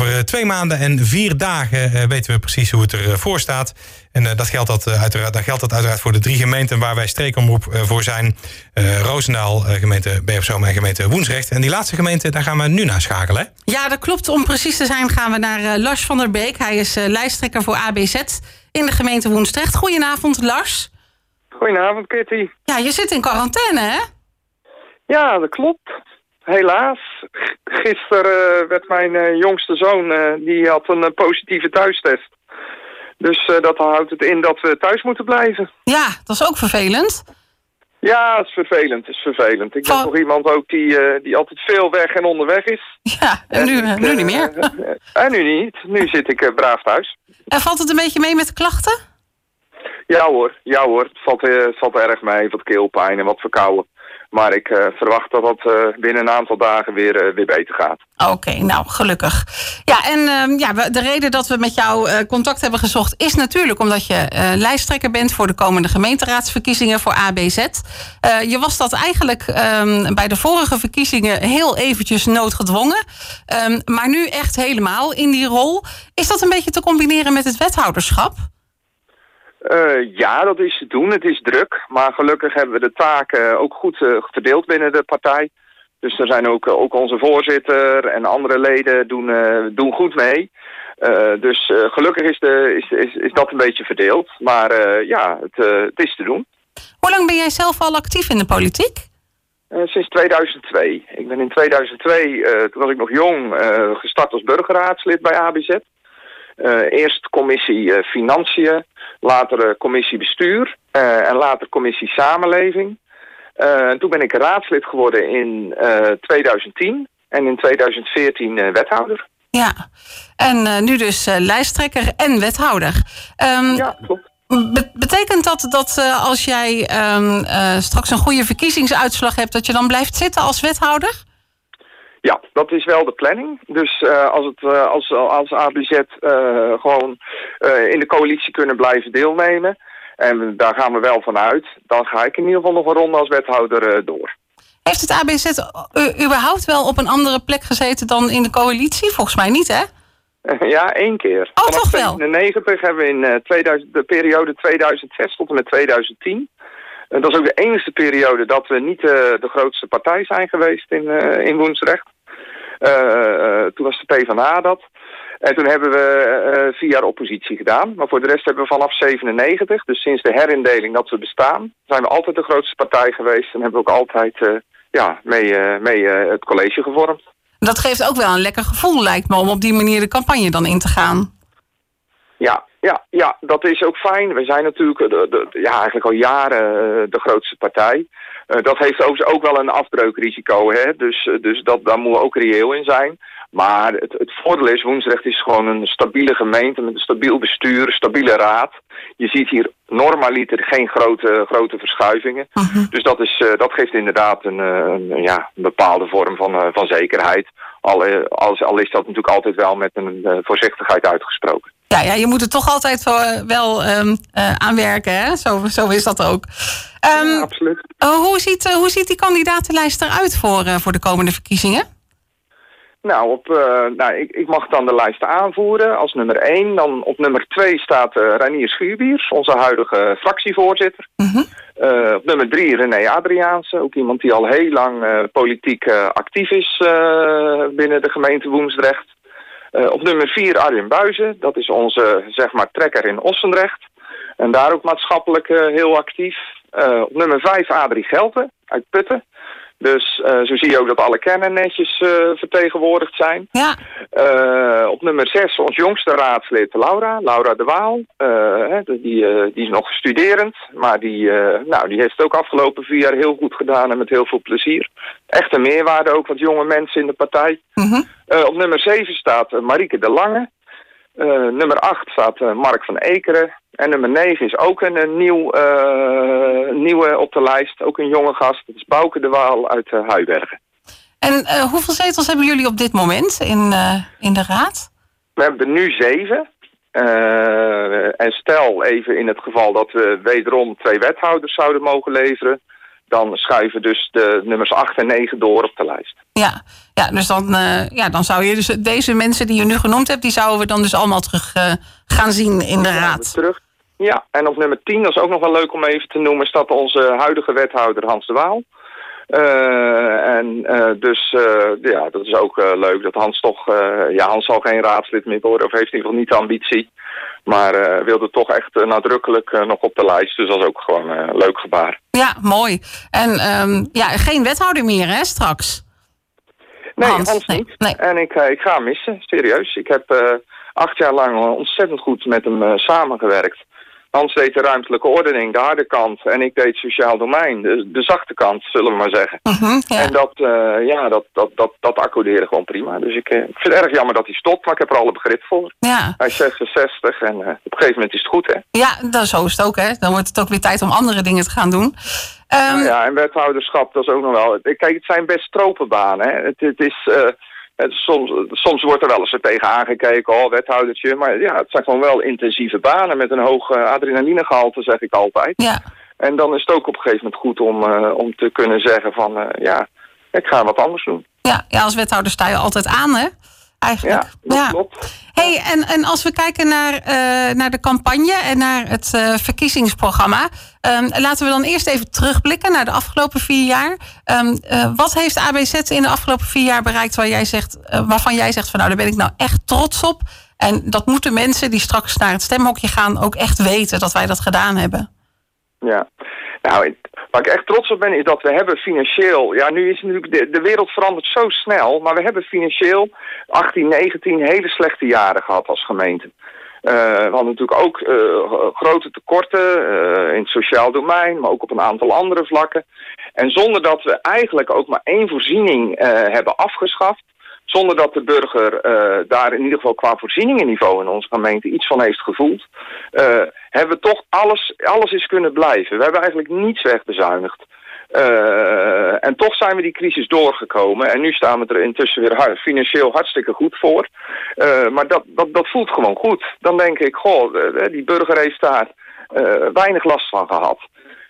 over twee maanden en vier dagen weten we precies hoe het ervoor staat. En dat geldt dat, uiteraard, dat geldt dat uiteraard voor de drie gemeenten waar wij streekomroep voor zijn. Roosendaal, gemeente Bergzoom en gemeente Woensrecht. En die laatste gemeente, daar gaan we nu naar schakelen. Ja, dat klopt. Om precies te zijn gaan we naar Lars van der Beek. Hij is lijsttrekker voor ABZ in de gemeente Woensdrecht. Goedenavond, Lars. Goedenavond, Kitty. Ja, je zit in quarantaine, hè? Ja, dat klopt. Helaas. Gisteren werd mijn uh, jongste zoon, uh, die had een positieve thuistest. Dus dat houdt het in dat we thuis moeten blijven. Ja, dat is ook vervelend. Ja, het is vervelend. Het is vervelend. Ik ben toch iemand ook die, die altijd veel weg en onderweg is. Ja, en, nu, en nu niet meer. en nu niet. Nu zit ik braaf thuis. En valt het een beetje mee met de klachten? Ja hoor, ja hoor. Het valt, valt erg mee. Wat keelpijn en wat verkouden. Maar ik uh, verwacht dat dat uh, binnen een aantal dagen weer, uh, weer beter gaat. Oké, nou gelukkig. Ja, en ehm, ja, de reden dat we met jou contact hebben gezocht is natuurlijk omdat je lijsttrekker bent voor de komende gemeenteraadsverkiezingen voor ABZ. je was dat eigenlijk um, bij de vorige verkiezingen heel eventjes noodgedwongen. Um, maar nu echt helemaal in die rol. Is dat een beetje te combineren met het wethouderschap? Uh, ja, dat is te doen. Het is druk. Maar gelukkig hebben we de taken ook goed uh, verdeeld binnen de partij. Dus er zijn ook, ook onze voorzitter en andere leden doen, doen goed mee. dus gelukkig is, de, is, is, is dat een beetje verdeeld. Maar ja, het, het is te doen. Hoe lang ben jij zelf al actief in de politiek? sinds 2002. Ik ben in 2002, toen was ik nog jong, gestart als burgerraadslid bij ABZ. eerst commissie Financiën, later commissie bestuur uh, en later commissie samenleving. Uh, toen ben ik raadslid geworden in uh, eh, 2010 en in 2014 wethouder. Ja, en nu dus lijsttrekker en wethouder. Um, ja, klopt. betekent dat dat als jij um, straks een goede verkiezingsuitslag hebt... dat je dan blijft zitten als wethouder? Ja, dat is wel de planning. Dus uh, als, het, uh, als, als ABZ uh, gewoon in de coalitie kunnen blijven deelnemen... en daar gaan we wel van uit... dan ga ik in ieder geval nog een ronde als wethouder door. Heeft het ABZ überhaupt wel op een andere plek gezeten dan in de coalitie? Volgens mij niet, hè? Ja, één keer. Oh, Vanaf toch wel? In 90 hebben we in 2000, de periode 2006 tot en met 2010... dat is ook de enige periode dat we niet de grootste partij zijn geweest in, in Woensrecht. Uh, toen was de PvdA dat. En toen hebben we vier jaar oppositie gedaan. Maar voor de rest hebben we vanaf 97, dus sinds de herindeling dat we bestaan... zijn we altijd de grootste partij geweest en hebben we ook altijd ja, mee, mee het college gevormd. Dat geeft ook wel een lekker gevoel, lijkt me, om op die manier de campagne dan in te gaan. Ja, ja, ja, dat is ook fijn. We zijn natuurlijk de, de, ja, eigenlijk al jaren de grootste partij. Uh, dat heeft overigens ook wel een afbreukrisico, hè? dus, dus dat, daar moeten we ook reëel in zijn. Maar het, het voordeel is, Woensrecht is gewoon een stabiele gemeente met een stabiel bestuur, stabiele raad. Je ziet hier normaliter geen grote, grote verschuivingen. Uh -huh. Dus dat, is, uh, dat geeft inderdaad een, een, ja, een bepaalde vorm van, van zekerheid. Al, al, al is dat natuurlijk altijd wel met een voorzichtigheid uitgesproken. Ja, ja, je moet er toch altijd wel, wel um, uh, aan werken, hè? Zo, zo is dat ook. Um, ja, absoluut. Uh, hoe, ziet, uh, hoe ziet die kandidatenlijst eruit voor, voor de komende verkiezingen? Nou, op, nou ik, ik mag dan de lijst aanvoeren als nummer 1. Dan op nummer 2 staat Ranier Schuurbiers, onze huidige fractievoorzitter. -huh. op nummer 3 René Adriaanse, ook iemand die al heel lang politiek actief is binnen de gemeente Woensdrecht. Uh, op nummer 4 Arjen Buizen, dat is onze zeg maar, trekker in Ossendrecht. En daar ook maatschappelijk uh, heel actief. Uh, op nummer 5 Adrie Gelten uit Putten. Dus zo zie je ook dat alle kernen netjes vertegenwoordigd zijn. Ja. op nummer 6 ons jongste raadslid Laura, Laura de Waal. Die, die is nog studerend, maar die, nou, die heeft het ook afgelopen vier jaar heel goed gedaan en met heel veel plezier. Echt een meerwaarde ook, wat jonge mensen in de partij. Uh, op nummer 7 staat Marieke de Lange. Uh, nummer 8 staat Mark van Ekeren. En nummer 9 is ook een, een nieuw, nieuwe op de lijst. Ook een jonge gast. Dat is Bouke de Waal uit Huibergen. En hoeveel zetels hebben jullie op dit moment in, in de raad? We hebben er nu zeven. en stel even in het geval dat we wederom twee wethouders zouden mogen leveren... dan schuiven dus de nummers 8 en 9 door op de lijst. Ja, ja dus dan, uh, ja, dan zou je dus deze mensen die je nu genoemd hebt, die zouden we dan dus allemaal terug uh, gaan zien in de raad. Terug. Ja, en op nummer 10, dat is ook nog wel leuk om even te noemen, staat onze huidige wethouder Hans de Waal. Uh, uh, dus uh, ja, dat is ook leuk dat Hans toch... ja, Hans zal geen raadslid meer worden, of heeft in ieder geval niet de ambitie. Maar wilde toch echt nadrukkelijk nog op de lijst. Dus dat is ook gewoon een leuk gebaar. Ja, mooi. En um, ja, geen wethouder meer hè, straks? Nee, Hans, Hans niet. Nee. En ik, ik ga hem missen, serieus. Ik heb acht jaar lang ontzettend goed met hem samengewerkt. Hans deed de ruimtelijke ordening, de harde kant. En ik deed sociaal domein, de, de zachte kant, zullen we maar zeggen. Mhm, ja. En dat, uh, ja, dat, dat, dat, dat accordeerde gewoon prima. Dus ik, uh, ik vind het erg jammer dat hij stopt, maar ik heb er alle begrip voor. Ja. Hij is 66 en uh, op een gegeven moment is het goed, hè? Ja, dat, zo is het ook, hè. Dan wordt het ook weer tijd om andere dingen te gaan doen. Um... Ja, en wethouderschap, dat is ook nog wel... Kijk, het zijn best tropenbanen, hè. Het, het is... Soms, soms wordt er wel eens er tegen aangekeken, oh, wethoudertje. Maar ja, het zijn gewoon wel intensieve banen met een hoog uh, adrenalinegehalte, zeg ik altijd. Ja. En dan is het ook op een gegeven moment goed om, uh, om te kunnen zeggen van, uh, ja, ik ga wat anders doen. Ja, ja, als wethouder sta je altijd aan, hè? Eigenlijk. Ja, klopt. Hey, en, en als we kijken naar, uh, naar de campagne en naar het uh, verkiezingsprogramma. Um, laten we dan eerst even terugblikken naar de afgelopen vier jaar. Um, uh, wat heeft ABZ in de afgelopen vier jaar bereikt waar jij zegt, waarvan jij zegt van nou daar ben ik nou echt trots op. En dat moeten mensen die straks naar het stemhokje gaan ook echt weten dat wij dat gedaan hebben. Ja, nou, Waar ik echt trots op ben, is dat we hebben financieel... Ja, nu is natuurlijk de, de wereld verandert zo snel... maar we hebben financieel 18, 19 hele slechte jaren gehad als gemeente. Uh, we hadden natuurlijk ook uh, grote tekorten uh, in het sociaal domein, maar ook op een aantal andere vlakken. En zonder dat we eigenlijk ook maar één voorziening hebben afgeschaft, zonder dat de burger uh, daar in ieder geval qua voorzieningenniveau in onze gemeente iets van heeft gevoeld, uh, hebben we toch alles, alles is kunnen blijven. We hebben eigenlijk niets wegbezuinigd. Uh, en toch zijn we die crisis doorgekomen. En nu staan we er intussen weer financieel hartstikke goed voor. Maar dat, dat, dat voelt gewoon goed. Dan denk ik, goh, die burger heeft daar weinig last van gehad.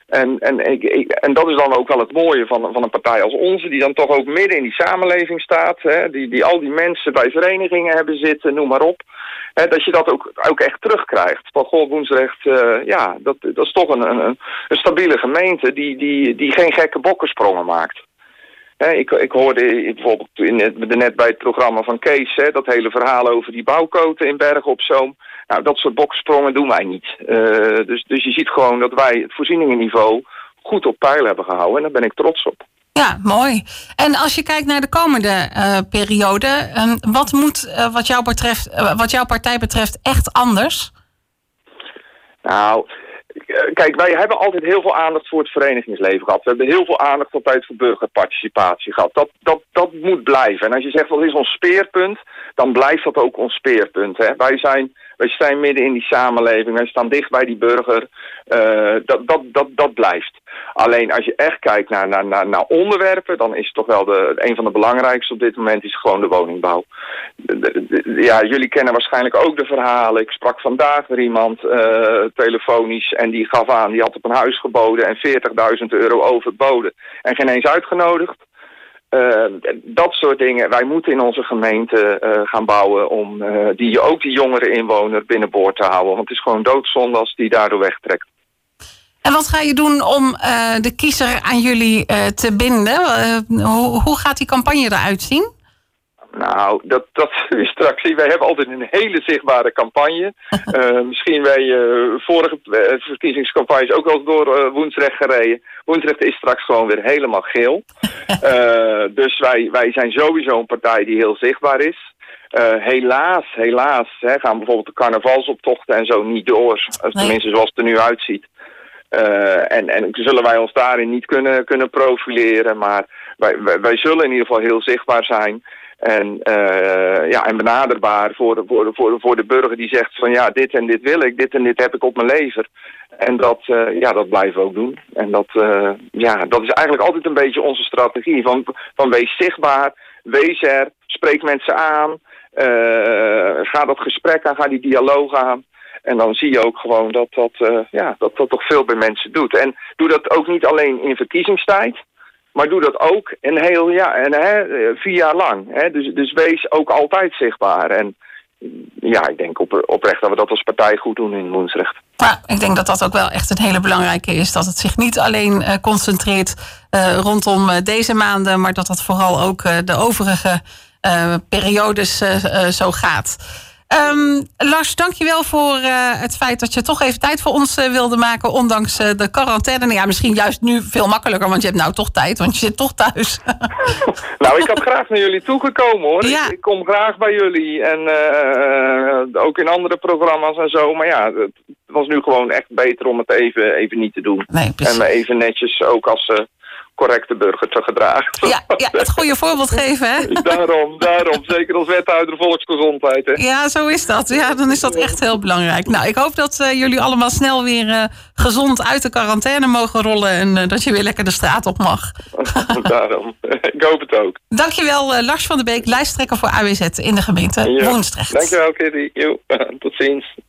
En, en, ik, en dat is dan ook wel het mooie van, van een partij als onze, die dan toch ook midden in die samenleving staat. Hè, die, die al die mensen bij verenigingen hebben zitten, noem maar op. Hè, dat je dat ook, ook echt terugkrijgt. Van goh, Woensrecht, uh, ja, dat, dat is toch een, een, een stabiele gemeente die, die, die geen gekke bokkensprongen maakt. Ik, ik hoorde bijvoorbeeld in het, net bij het programma van Kees, dat hele verhaal over die bouwkoten in Bergen op Zoom. Nou, dat soort boksprongen doen wij niet. Uh, dus, dus je ziet gewoon dat wij het voorzieningenniveau goed op peil hebben gehouden. En daar ben ik trots op. Ja, mooi. En als je kijkt naar de komende uh, periode, um, wat moet uh, wat, jou betreft, wat jouw partij betreft echt anders? Nou, kijk, wij hebben altijd heel veel aandacht voor het verenigingsleven gehad. We hebben heel veel aandacht altijd voor burgerparticipatie gehad. Dat, dat, dat moet blijven. En als je zegt, wat is ons speerpunt? Dan blijft dat ook ons speerpunt. Hè? Wij zijn wij staan midden in die samenleving, wij staan dicht bij die burger. Uh, dat, dat, dat, dat blijft. Alleen als je echt kijkt naar, naar, naar, naar onderwerpen, dan is toch wel de, een van de belangrijkste op dit moment is gewoon de woningbouw. ja, jullie kennen waarschijnlijk ook de verhalen. Ik sprak vandaag weer iemand uh, telefonisch en die gaf aan, die had op een huis geboden en 40.000 euro overboden. En geen eens uitgenodigd. Uh, dat soort dingen. Wij moeten in onze gemeente uh, gaan bouwen om uh, die, ook die jongere inwoner binnenboord te houden. Want het is gewoon doodzonde als die daardoor wegtrekt. En wat ga je doen om de kiezer aan jullie te binden? Hoe, hoe, gaat die campagne eruit zien? Nou, dat, dat is straks. Wij hebben altijd een hele zichtbare campagne. uh, misschien wij uh, vorige uh, verkiezingscampagnes ook al door Woensrecht gereden. Woensrecht is straks gewoon weer helemaal geel. dus wij, wij zijn sowieso een partij die heel zichtbaar is. helaas, helaas hè, gaan bijvoorbeeld de carnavalsoptochten en zo niet door. Tenminste zoals het er nu uitziet. en, en zullen wij ons daarin niet kunnen, kunnen profileren. Maar wij, wij, wij zullen in ieder geval heel zichtbaar zijn. En, uh, ja, en benaderbaar voor voor, voor, voor de burger die zegt van ja, dit en dit wil ik, dit en dit heb ik op mijn lever. En dat, uh, ja, dat blijven we ook doen. En dat, uh, ja, dat is eigenlijk altijd een beetje onze strategie. Van, van wees zichtbaar, wees er, spreek mensen aan, ga dat gesprek aan, ga die dialoog aan. En dan zie je ook gewoon dat dat, ja, dat dat toch veel bij mensen doet. En doe dat ook niet alleen in verkiezingstijd. Maar doe dat ook een heel jaar, en, hè, vier jaar lang. Hè. Dus, dus wees ook altijd zichtbaar. En ja, ik denk op, oprecht dat we dat als partij goed doen in Woensrecht. Ja, ik denk dat dat ook wel echt een hele belangrijke is. Dat het zich niet alleen uh, concentreert uh, rondom uh, deze maanden, maar dat dat vooral ook de overige periodes zo gaat. Um, Lars, dankjewel voor uh, het feit dat je toch even tijd voor ons uh, wilde maken. Ondanks uh, de quarantaine. Nou ja, misschien juist nu veel makkelijker, want je hebt nou toch tijd. Want je zit toch thuis. nou, ik had graag naar jullie toegekomen hoor. Ja. Ik, ik, kom graag bij jullie. En ook in andere programma's en zo. Maar ja, het was nu gewoon echt beter om het even, even niet te doen. Nee, en even netjes ook als correcte burger te gedragen. Ja, ja het goede voorbeeld geven, hè? Daarom, daarom. Zeker als wethouder volksgezondheid, hè? Ja, zo is dat. Ja, dan is dat echt heel belangrijk. Nou, ik hoop dat uh, jullie allemaal snel weer uh, gezond uit de quarantaine mogen rollen... en uh, dat je weer lekker de straat op mag. daarom. ik hoop het ook. Dankjewel, Lars van der Beek, lijsttrekker voor AWZ in de gemeente ja. Woensdrecht. Dankjewel, Kitty. Tot ziens.